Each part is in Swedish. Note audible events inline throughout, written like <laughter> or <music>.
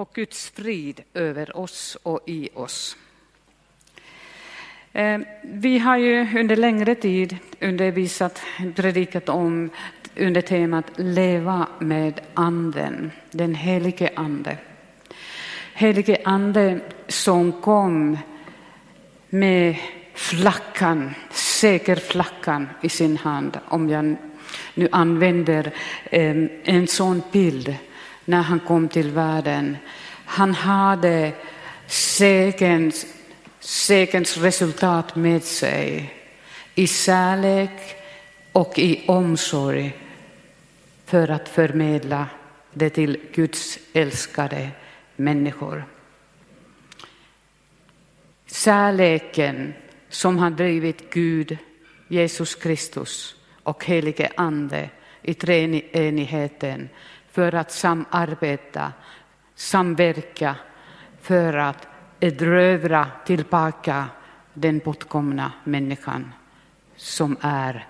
och Guds frid över oss och i oss. Eh, vi har ju under längre tid undervisat, predikat om under temat Leva med anden, den helige ande. Helige ande som kom med flackan, segerflackan i sin hand, om jag nu använder eh, en sån bild när han kom till världen. Han hade segerns, segerns resultat med sig i kärlek och i omsorg för att förmedla det till Guds älskade människor. Kärleken som har drivit Gud, Jesus Kristus och helige Ande i treenigheten för att samarbeta, samverka för att erövra tillbaka den bortkomna människan som är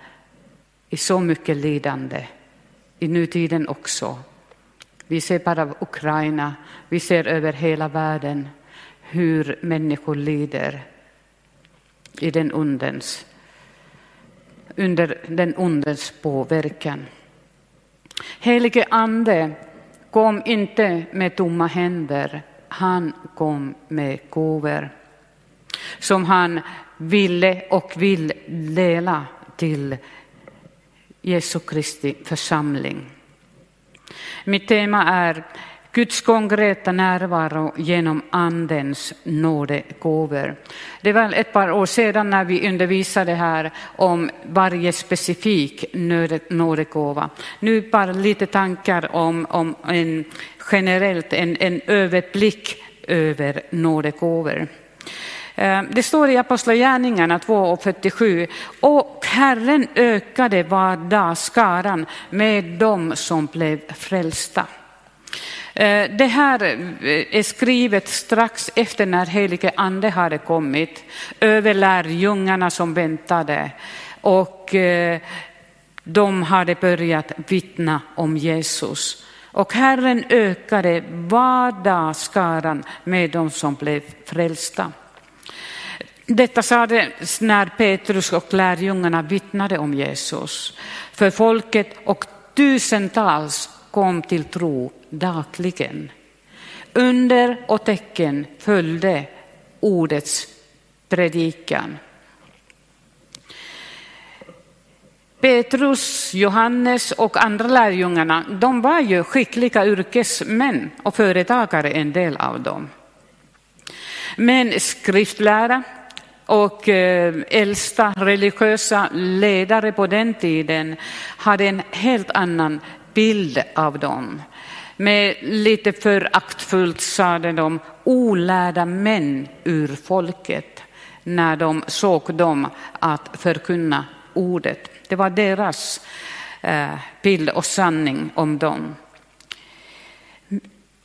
i så mycket lidande, i nutiden också. Vi ser bara Ukraina, vi ser över hela världen hur människor lider i den ondens, under den ondens påverkan. Helige Ande kom inte med tomma händer, han kom med gåvor som han ville och vill dela till Jesu Kristi församling. Mitt tema är Guds konkreta närvaro genom Andens nådegåvor. Det var ett par år sedan när vi undervisade här om varje specifik nådegåva. Nu bara lite tankar om, om en generellt en, en överblick över nådegåvor. Eh, det står i Apostlagärningarna 2.47 och Herren ökade var dag skaran med dem som blev frälsta. Eh, det här eh, är skrivet strax efter när helige ande hade kommit över lärjungarna som väntade och eh, de hade börjat vittna om Jesus. Och Herren ökade var dag skaran med de som blev frälsta. Detta sades när Petrus och lärjungarna vittnade om Jesus för folket och tusentals kom till tro dagligen. Under och tecken följde ordets predikan. Petrus, Johannes och andra lärjungarna, de var ju skickliga yrkesmän och företagare, en del av dem. Men skriftlära och eh, äldsta religiösa ledare på den tiden hade en helt annan bild av dem. Med lite föraktfullt sade de olärda män ur folket när de såg dem att förkunna ordet. Det var deras eh, bild och sanning om dem.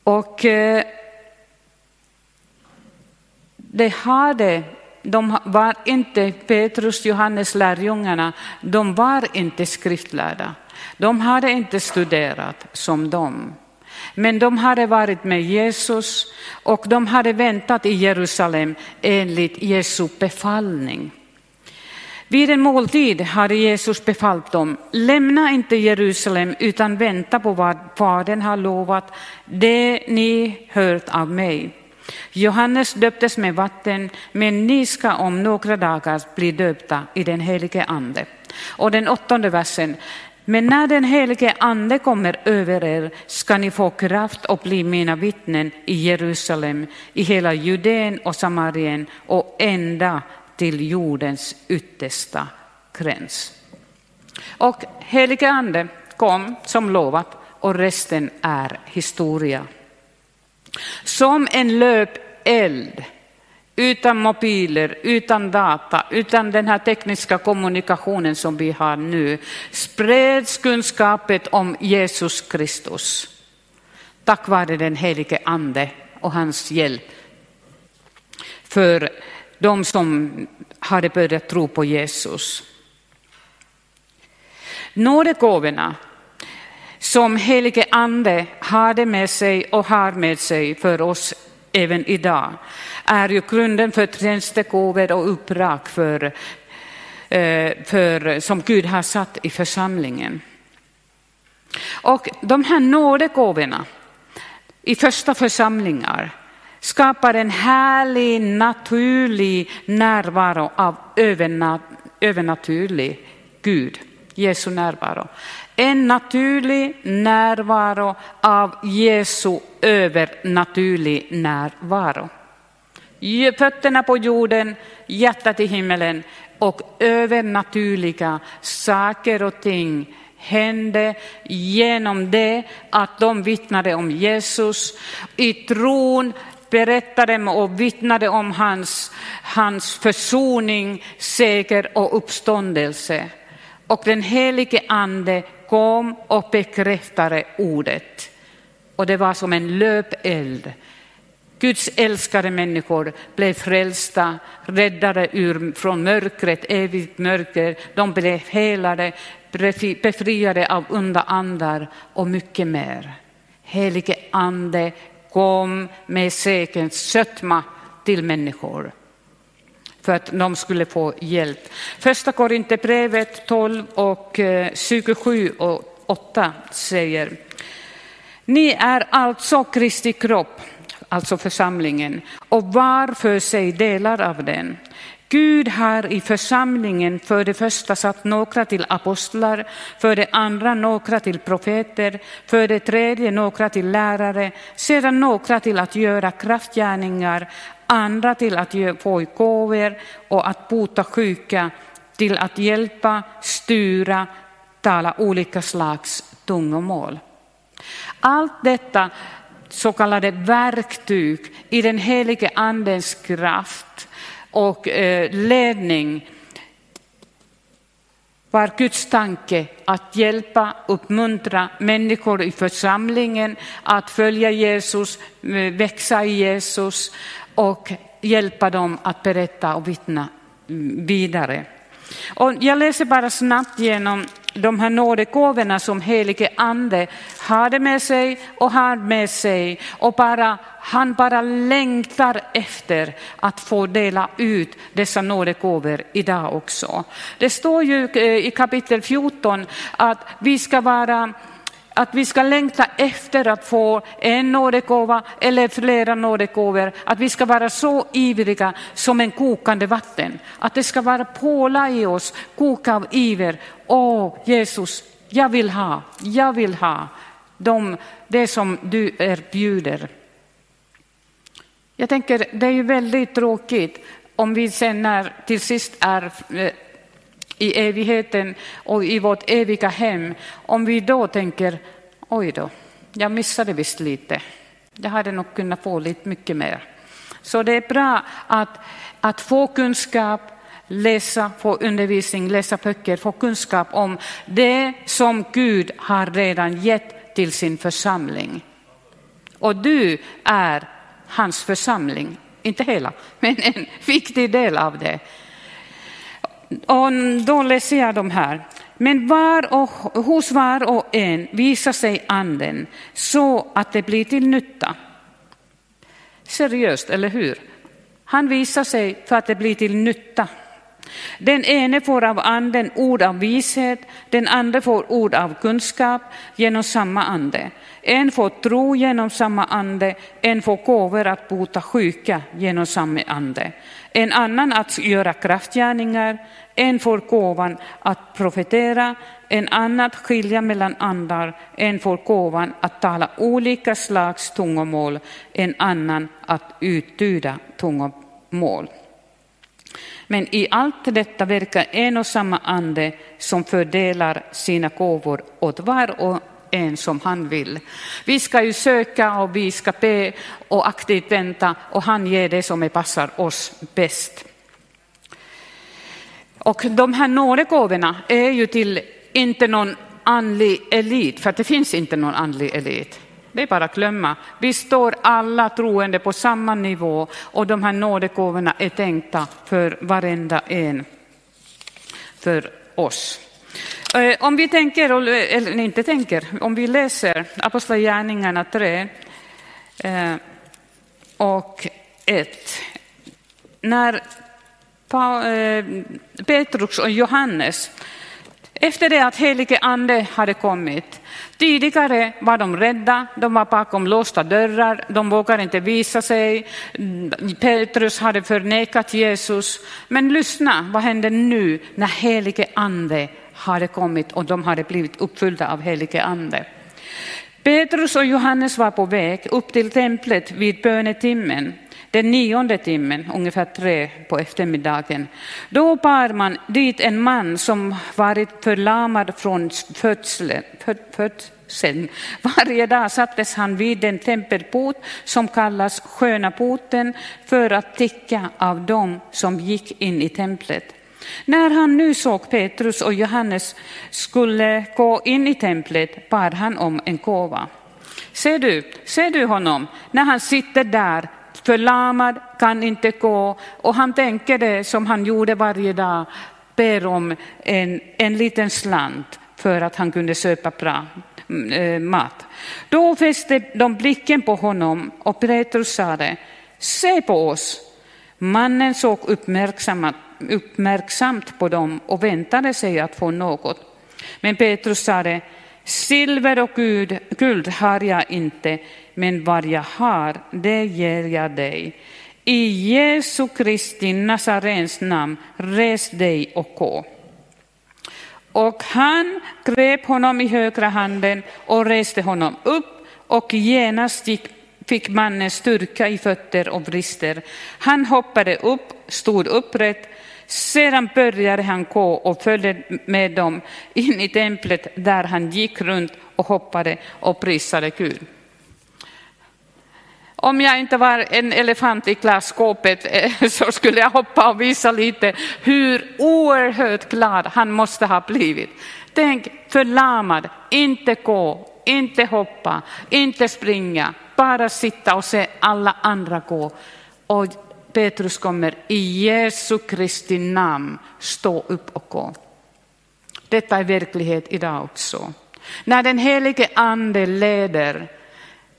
Och de det hade de var inte Petrus, Johannes lärjungarna, de var inte skriftlärda. De hade inte studerat som dem. Men de hade varit med Jesus och de hade väntat i Jerusalem enligt Jesu befallning. Vid en måltid hade Jesus befallt dem, lämna inte Jerusalem utan vänta på vad Fadern har lovat, det ni hört av mig. Johannes döptes med vatten, men ni ska om några dagar bli döpta i den helige ande. Och den åttonde versen, men när den helige ande kommer över er ska ni få kraft och bli mina vittnen i Jerusalem, i hela Judeen och Samarien och ända till jordens yttersta gräns. Och helige ande kom som lovat och resten är historia. Som en löpeld utan mobiler, utan data, utan den här tekniska kommunikationen som vi har nu, spreds kunskapet om Jesus Kristus. Tack vare den helige Ande och hans hjälp för de som hade börjat tro på Jesus. Nådegåvorna som helige ande hade med sig och har med sig för oss även idag är ju grunden för tjänstegåvor och uppdrag för, eh, för, som Gud har satt i församlingen. Och de här nådegåvorna i första församlingar skapar en härlig naturlig närvaro av övernaturlig Gud, Jesu närvaro. En naturlig närvaro av Jesu övernaturlig närvaro. Fötterna på jorden, hjärtat i himmelen och övernaturliga saker och ting hände genom det att de vittnade om Jesus. I tron berättade och vittnade om hans, hans försoning, seger och uppståndelse. Och den helige ande kom och bekräftade ordet. Och det var som en löpeld. Guds älskade människor blev frälsta, räddade ur, från mörkret, evigt mörker. De blev helade, befriade av onda andar och mycket mer. Helige ande kom med segerns sötma till människor för att de skulle få hjälp. Första Korinthierbrevet 12 och eh, 27 och 8 säger Ni är alltså Kristi kropp, alltså församlingen, och var för sig delar av den. Gud har i församlingen för det första satt några till apostlar, för det andra några till profeter, för det tredje några till lärare, sedan några till att göra kraftgärningar, andra till att få gåvor och att bota sjuka, till att hjälpa, styra, tala olika slags tungomål. Allt detta så kallade verktyg i den helige andens kraft och eh, ledning var Guds tanke att hjälpa, uppmuntra människor i församlingen att följa Jesus, eh, växa i Jesus och hjälpa dem att berätta och vittna mm, vidare. Och jag läser bara snabbt genom de här nådegåvorna som helige ande hade med sig och har med sig och bara, han bara längtar efter att få dela ut dessa nådegåvor idag också. Det står ju eh, i kapitel 14 att vi ska vara att vi ska längta efter att få en nådegåva eller flera nådegåvor, att vi ska vara så ivriga som en kokande vatten, att det ska vara påla i oss, koka av iver. Åh Jesus, jag vill ha, jag vill ha de, det som du erbjuder. Jag tänker, det är ju väldigt tråkigt om vi sen när till sist är eh, i evigheten och i vårt eviga hem, om vi då tänker oj då, jag missade visst lite. Jag hade nog kunnat få lite mycket mer. Så det är bra att, att få kunskap, läsa, få undervisning, läsa böcker, få kunskap om det som Gud har redan gett till sin församling. Och du är hans församling, inte hela, <laughs> men en viktig del av det. Och då läser jag de här. Men var och, hos var och en visar sig anden så att det blir till nytta. Seriöst, eller hur? Han visar sig för att det blir till nytta. Den ene får av anden ord av vishet, den andra får ord av kunskap genom samma ande. En får tro genom samma ande, en får gåvor att bota sjuka genom samma ande. En annan att göra kraftgärningar, en får gåvan att profetera, en annan att skilja mellan andar, en får gåvan att tala olika slags tungomål, en annan att uttyda tungomål. Men i allt detta verkar en och samma ande som fördelar sina gåvor åt var och en som han vill. Vi ska ju söka och vi ska be och aktivt vänta och han ger det som passar oss bäst. Och de här nådegåvorna är ju till inte någon andlig elit, för det finns inte någon andlig elit. Det är bara att glömma. Vi står alla troende på samma nivå och de här nådegåvorna är tänkta för varenda en, för oss. Eh, om vi tänker, eh, eller inte tänker, om vi läser Apostlagärningarna 3 eh, och 1. När Petrus och Johannes efter det att helige ande hade kommit. Tidigare var de rädda, de var bakom låsta dörrar, de vågade inte visa sig. Petrus hade förnekat Jesus. Men lyssna, vad hände nu när helige ande hade kommit och de hade blivit uppfyllda av helige ande? Petrus och Johannes var på väg upp till templet vid bönetimmen den nionde timmen, ungefär tre på eftermiddagen. Då bar man dit en man som varit förlamad från födseln. födseln. <laughs> Varje dag sattes han vid den tempelport som kallas Sköna porten för att ticka av dem som gick in i templet. När han nu såg Petrus och Johannes skulle gå in i templet bad han om en kova. Ser du, ser du honom när han sitter där förlamad, kan inte gå och han tänker det som han gjorde varje dag, ber om en, en liten slant för att han kunde köpa bra äh, mm, eh, mat. Då fäste de blicken på honom och Petrus sade, se på oss. Mannen såg uppmärksamt, uppmärksamt på dem och väntade sig att få något. Men Petrus sade, silver och guld, guld har jag inte, men vad jag har, det ger jag dig. I Jesu Kristi Nazarens namn, res dig och gå. Och han grep honom i högra handen och reste honom upp och genast gick, fick mannen styrka i fötter och brister. Han hoppade upp, stod upprätt, sedan började han gå och följde med dem in i templet där han gick runt och hoppade och prisade Gud. Om jag inte var en elefant i glasskåpet eh, så skulle jag hoppa och visa lite hur oerhört glad han måste ha blivit. Tänk förlamad, inte gå, inte hoppa, inte springa, bara sitta och se alla andra gå. Och Petrus kommer i Jesu Kristi namn stå upp och gå. Detta är verklighet idag också. När den helige ande leder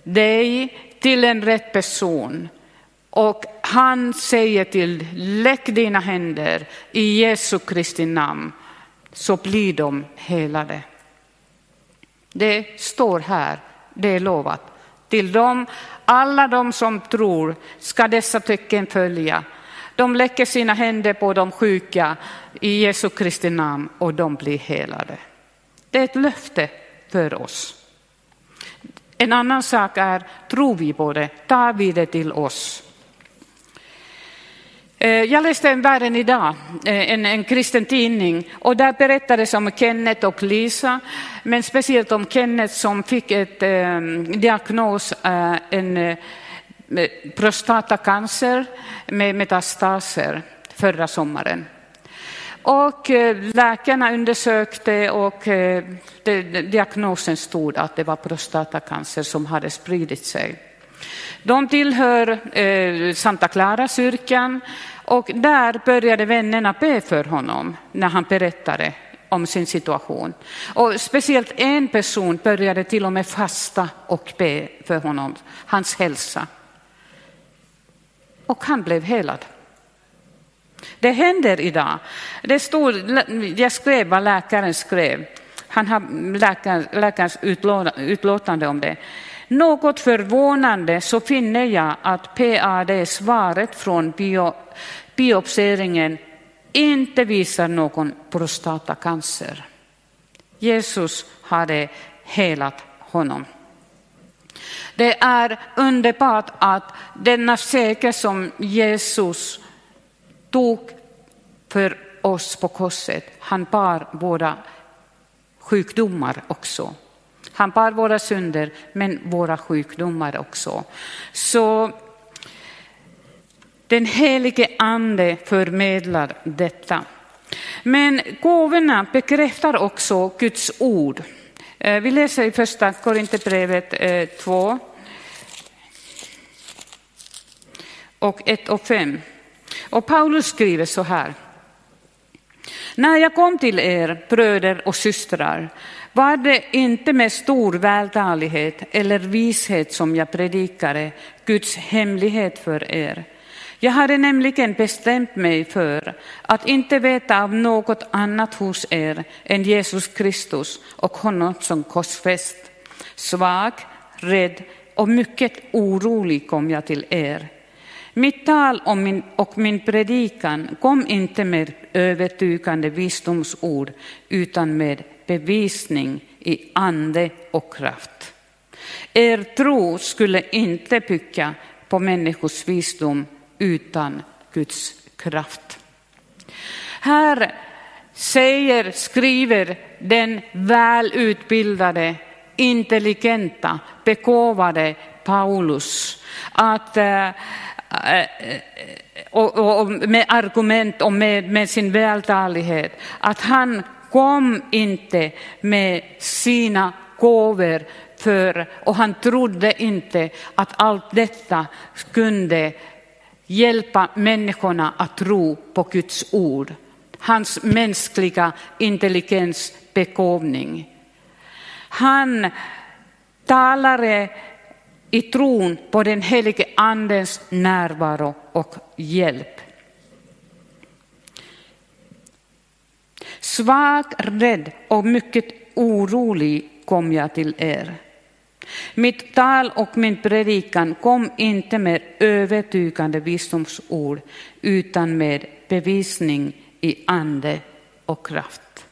dig till en rätt person. Och han säger till, lägg dina händer i Jesu Kristi namn, så blir de helade. Det står här, det är lovat. Till dem, alla de som tror ska dessa tecken följa. De lägger sina händer på de sjuka i Jesu Kristi namn och de blir helade. Det är ett löfte för oss. En annan sak är, tror vi på det? Tar vi det till oss? Eh, jag läste en Världen idag, eh, en, en kristen tidning, och där berättades om Kenneth och Lisa, men speciellt om Kenneth som fick ett eh, diagnos, eh, en eh, prostatacancer med metastaser förra sommaren. Och eh, läkarna undersökte och eh, diagnosen stod att det var prostatacancer som hade spridit sig. De tillhör eh, Santa Clara-kyrkan och där började vännerna be för honom när han berättade om sin situation. Och speciellt en person började till och med fasta och be för honom, hans hälsa. Och han blev helad. Det händer idag. Det stod, jag skrev vad läkaren skrev. Han har läkar, läkarens utlåtande om det. Något förvånande så finner jag att PAD-svaret från bio, biopseringen inte visar någon prostatacancer. Jesus hade helat honom. Det är underbart att denna seger som Jesus tog för oss på korset. Han bar våra sjukdomar också. Han bar våra synder, men våra sjukdomar också. Så den helige ande förmedlar detta. Men gåvorna bekräftar också Guds ord. Eh, vi läser i första Korinthierbrevet eh, 2 och 1 och 5. Och Paulus skriver så här. När jag kom till er, bröder och systrar, var det inte med stor vältalighet eller vishet som jag predikade Guds hemlighet för er. Jag hade nämligen bestämt mig för att inte veta av något annat hos er än Jesus Kristus och honom som korsfäst. Svag, rädd och mycket orolig kom jag till er. Mitt tal och min, och min predikan kom inte med övertygande visdomsord utan med bevisning i ande och kraft. Er tro skulle inte bygga på människors visdom utan Guds kraft. Här säger, skriver den välutbildade, intelligenta, begåvade Paulus att eh, och, och, och, med argument och med, med sin vältalighet, att han kom inte med sina gåvor för, och han trodde inte att allt detta kunde hjälpa människorna att tro på Guds ord. Hans mänskliga intelligens begåvning. Han talade i tron på den helige andens närvaro och hjälp. Svag, rädd och mycket orolig kom jag till er. Mitt tal och min predikan kom inte med övertygande visdomsord utan med bevisning i ande och kraft.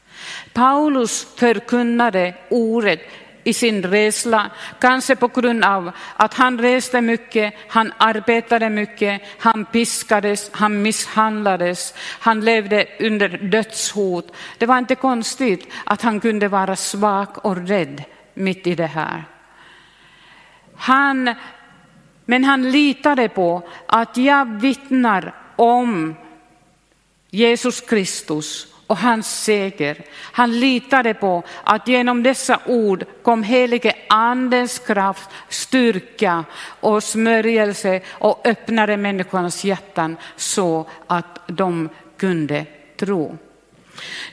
Paulus förkunnade ordet i sin resla, kanske på grund av att han reste mycket, han arbetade mycket, han piskades, han misshandlades, han levde under dödshot. Det var inte konstigt att han kunde vara svag och rädd mitt i det här. Han, men han litade på att jag vittnar om Jesus Kristus och hans seger. Han litade på att genom dessa ord kom helige andens kraft, styrka och smörjelse och öppnade människornas hjärtan så att de kunde tro.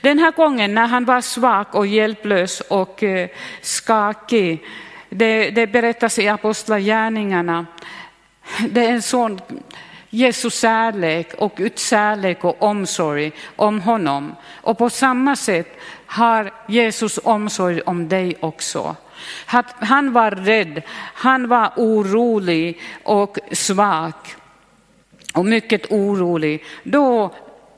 Den här gången när han var svag och hjälplös och eh, skakig, det, det berättas i Apostlagärningarna, det är en sån Jesu kärlek och Guds kärlek och omsorg om honom. Och på samma sätt har Jesus omsorg om dig också. Han var rädd, han var orolig och svag och mycket orolig. Då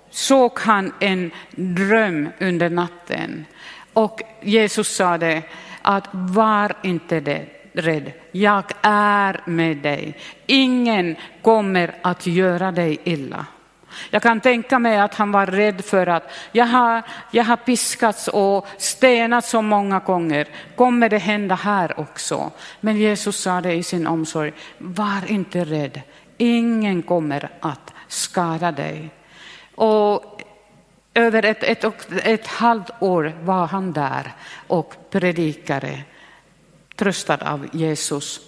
såg han en dröm under natten och Jesus sa det att var inte det rädd. Jag är med dig. Ingen kommer att göra dig illa. Jag kan tänka mig att han var rädd för att jag har, jag har piskats och stenats så många gånger. Kommer det hända här också? Men Jesus sa det i sin omsorg. Var inte rädd. Ingen kommer att skada dig. Och över ett, ett, ett halvt år var han där och predikade tröstad av Jesus.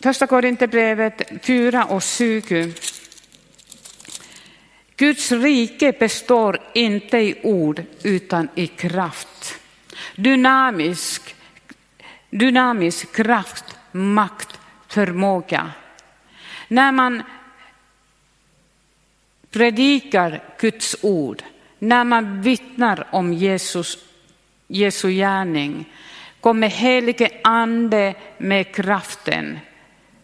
Första Korinthierbrevet 4 och 20. Guds rike består inte i ord utan i kraft. Dynamisk, dynamisk kraft, makt, förmåga. När man predikar Guds ord, när man vittnar om Jesus Jesu gärning kommer helige ande med kraften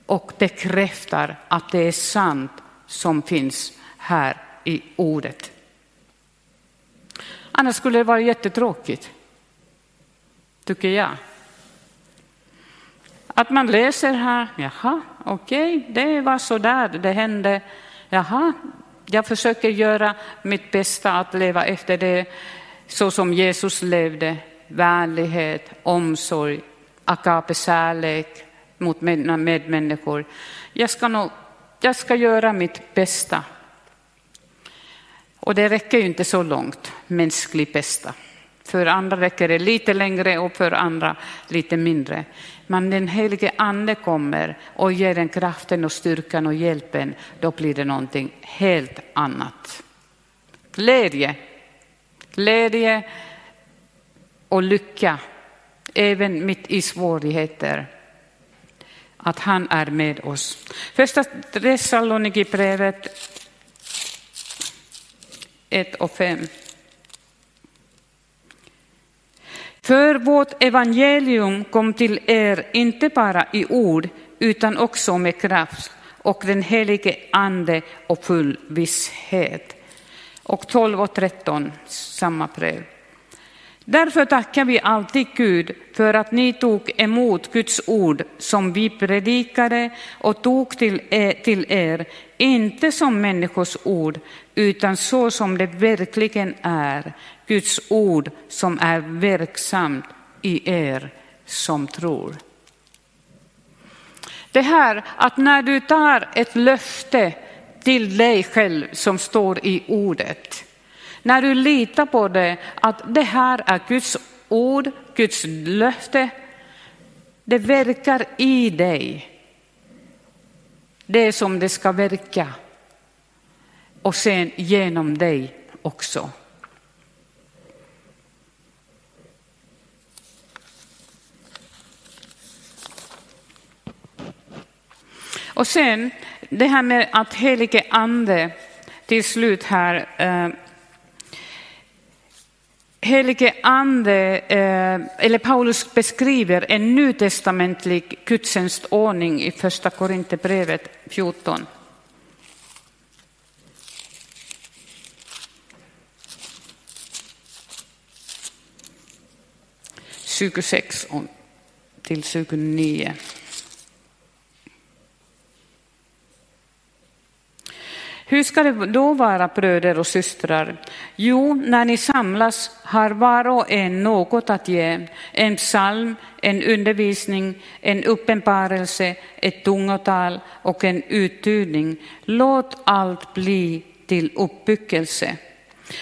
och bekräftar att det är sant som finns här i ordet. Annars skulle det vara jättetråkigt, tycker jag. Att man läser här, jaha, okej, okay, det var så där det hände. Jaha, jag försöker göra mitt bästa att leva efter det så som Jesus levde, vänlighet, omsorg, agape-kärlek mot mina medmänniskor. Jag ska, nog, jag ska göra mitt bästa. Och det räcker ju inte så långt, mänskligt bästa. För andra räcker det lite längre och för andra lite mindre. Men den helige ande kommer och ger den kraften och styrkan och hjälpen, då blir det någonting helt annat. Glädje, glädje och lycka, även mitt i svårigheter. Att han är med oss. Första Thessalonikerbrevet 1 och 5. För vårt evangelium kom till er inte bara i ord utan också med kraft och den helige ande och full visshet. Och 12 och 13, samma brev. Därför tackar vi alltid Gud för att ni tog emot Guds ord som vi predikade och tog till er, till er, inte som människors ord, utan så som det verkligen är, Guds ord som är verksamt i er som tror. Det här att när du tar ett löfte till dig själv som står i ordet, när du litar på det, att det här är Guds ord, Guds löfte, det verkar i dig. Det som det ska verka. Och sen genom dig också. Och sen det här med att helige ande till slut här. Eh, helige ande, eh, eller Paulus beskriver en nytestamentlig gudstjänstordning i första Korinthierbrevet 14. Tjugosex till 29. Hur ska det då vara bröder och systrar? Jo, när ni samlas har var och en något att ge, en psalm, en undervisning, en uppenbarelse, ett tungotal och en uttydning. Låt allt bli till uppbyggelse.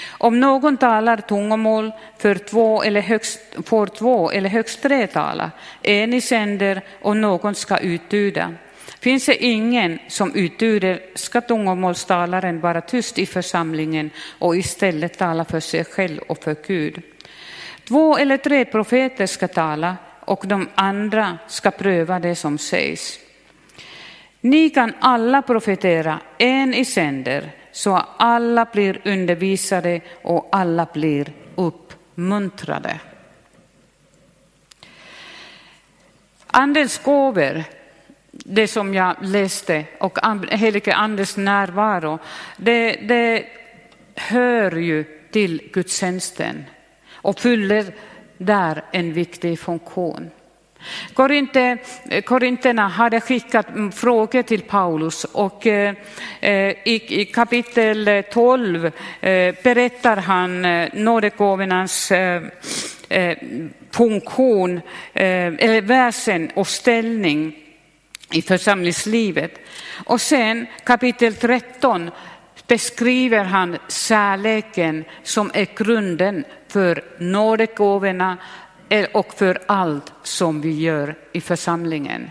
Om någon talar tungomål för två eller högst, får två eller högst tre tala, en i sänder och någon ska uttyda. Finns det ingen som uttyder ska tungomålstalaren vara tyst i församlingen och istället tala för sig själv och för Gud. Två eller tre profeter ska tala och de andra ska pröva det som sägs. Ni kan alla profetera en i sänder så att alla blir undervisade och alla blir uppmuntrade. Andens gåvor det som jag läste och helige Andes närvaro, det, det hör ju till gudstjänsten och fyller där en viktig funktion. Korinterna hade skickat frågor till Paulus och eh, eh, i, kapitel 12 eh, berättar han nådegåvornas funktion, eller väsen och ställning i församlingslivet. Och sen kapitel 13 beskriver han kärleken som är grunden för nådegåvorna eh, och för allt som vi gör i församlingen.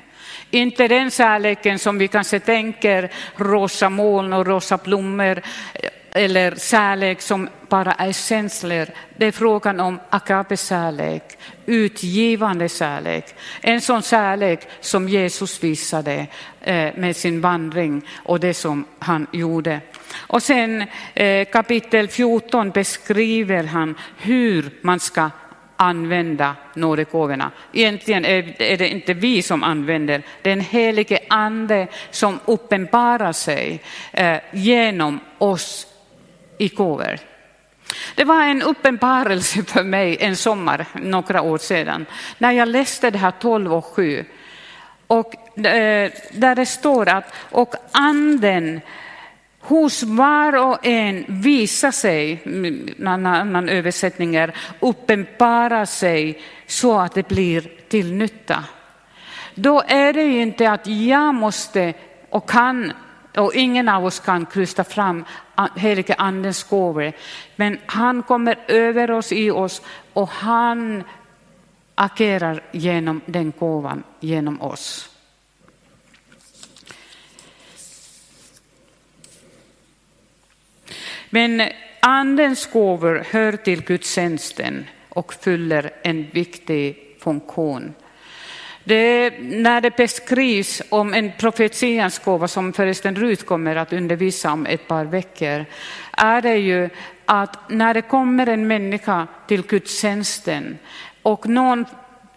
Inte den kärleken som vi kanske tänker, rosa moln och rosa blommor eh, eller kärlek som bara är känslor. Det är frågan om agape-kärlek, utgivande kärlek. En sån kärlek som Jesus visade eh, med sin vandring och det som han gjorde. Och sen eh, kapitel 14 beskriver han hur man ska använda nådegåvorna. Egentligen är det inte vi som använder, det är den helige ande som uppenbarar sig eh, genom oss i gåvor. Det var en uppenbarelse för mig en sommar några år sedan när jag läste det här 12 och 7. Och eh, där det står att och anden hos var och en visar sig, mm, en annan översättning är uppenbara sig så att det blir till nytta. Då är det ju inte att jag måste och kan och ingen av oss kan krysta fram helige andens gåvor. Men han kommer över oss, i oss och han agerar genom den gåvan, genom oss. Men andens gåvor hör till gudstjänsten och fyller en viktig funktion. Det, när det beskrivs om en profetians gåva, som förresten Rut kommer att undervisa om ett par veckor, är det ju att när det kommer en människa till gudstjänsten och någon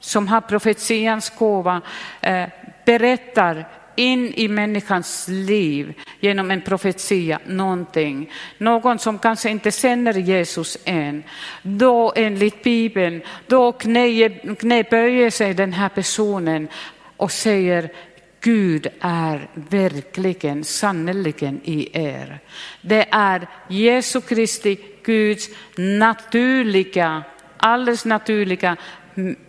som har profetians gåva eh, berättar in i människans liv genom en profetia, någonting. Någon som kanske inte känner Jesus än. Då enligt Bibeln, då knäböjer sig den här personen och säger Gud är verkligen, sannerligen i er. Det är Jesu Kristi, Guds naturliga, alldeles naturliga,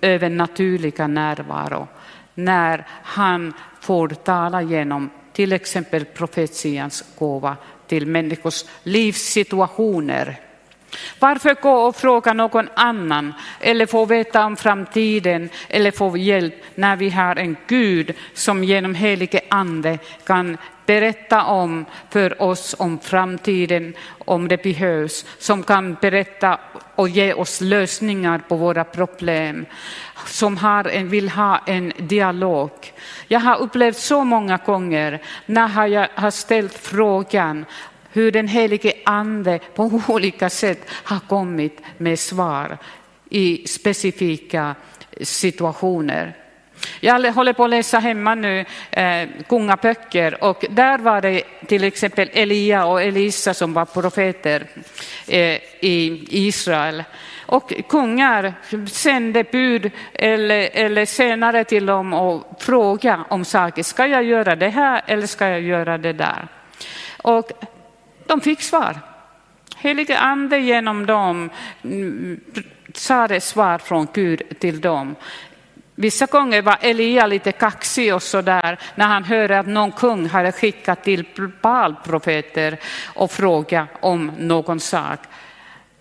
övernaturliga närvaro när han får tala genom till exempel profetians gåva till människors livssituationer. Varför gå och fråga någon annan eller få veta om framtiden eller få hjälp när vi har en Gud som genom helige ande kan berätta om för oss om framtiden om det behövs, som kan berätta och ge oss lösningar på våra problem, som har en, vill ha en dialog. Jag har upplevt så många gånger när jag har ställt frågan hur den helige ande på olika sätt har kommit med svar i specifika situationer. Jag håller på att läsa hemma nu eh, kungaböcker och där var det till exempel Elia och Elisa som var profeter eh, i Israel. Och kungar sände bud eller, eller senare till dem och frågade om saker. Ska jag göra det här eller ska jag göra det där? Och de fick svar. Helige ande genom dem mm, sa det svar från Gud till dem. Vissa gånger var Elia lite kaxig och så där när han hörde att någon kung hade skickat till Baal-profeter och frågat om någon sak.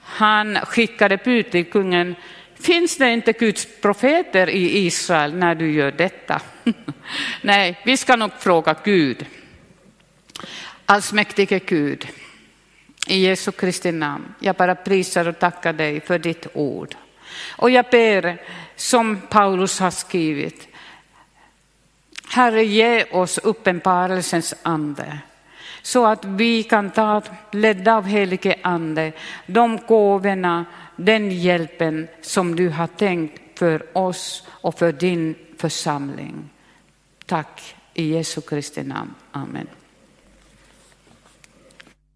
Han skickade bud till kungen, finns det inte Guds profeter i Israel när du gör detta? <laughs> Nej, vi ska nog fråga Gud. Allsmäktige Gud, i Jesu Kristi namn, jag bara prisar och tackar dig för ditt ord. Och jag ber, som Paulus har skrivit, Herre ge oss uppenbarelsens ande så att vi kan ta ledda av helige ande de gåvorna, den hjälpen som du har tänkt för oss och för din församling. Tack i Jesu Kristi namn. Amen.